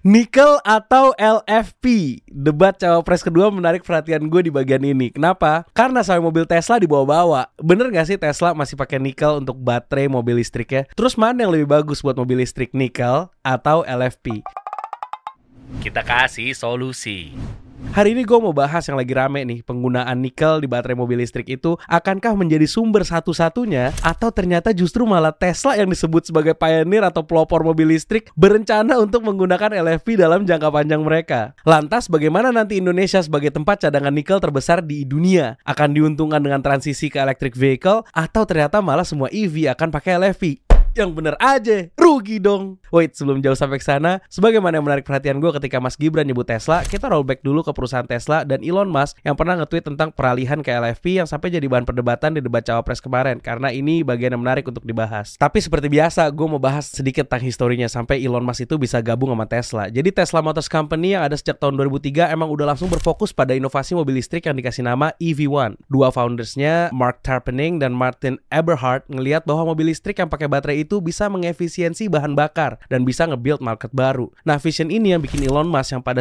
Nikel atau LFP? Debat cawapres kedua menarik perhatian gue di bagian ini. Kenapa? Karena sampai mobil Tesla dibawa-bawa. Bener gak sih Tesla masih pakai nikel untuk baterai mobil listriknya? Terus mana yang lebih bagus buat mobil listrik, nikel atau LFP? Kita kasih solusi. Hari ini gue mau bahas yang lagi rame nih Penggunaan nikel di baterai mobil listrik itu Akankah menjadi sumber satu-satunya? Atau ternyata justru malah Tesla yang disebut sebagai pioneer atau pelopor mobil listrik Berencana untuk menggunakan LFP dalam jangka panjang mereka? Lantas bagaimana nanti Indonesia sebagai tempat cadangan nikel terbesar di dunia Akan diuntungkan dengan transisi ke electric vehicle Atau ternyata malah semua EV akan pakai LFP yang bener aja rugi dong. Wait sebelum jauh sampai ke sana sebagaimana yang menarik perhatian gue ketika Mas Gibran nyebut Tesla kita rollback dulu ke perusahaan Tesla dan Elon Musk yang pernah nge-tweet tentang peralihan ke LFP yang sampai jadi bahan perdebatan di debat cawapres kemarin karena ini bagian yang menarik untuk dibahas. Tapi seperti biasa gue mau bahas sedikit tentang historinya sampai Elon Musk itu bisa gabung sama Tesla. Jadi Tesla Motors Company yang ada sejak tahun 2003 emang udah langsung berfokus pada inovasi mobil listrik yang dikasih nama EV1 dua foundersnya Mark Tarpenning dan Martin Eberhard ngelihat bahwa mobil listrik yang pakai baterai itu bisa mengefisiensi bahan bakar dan bisa nge-build market baru. Nah, vision ini yang bikin Elon Musk yang pada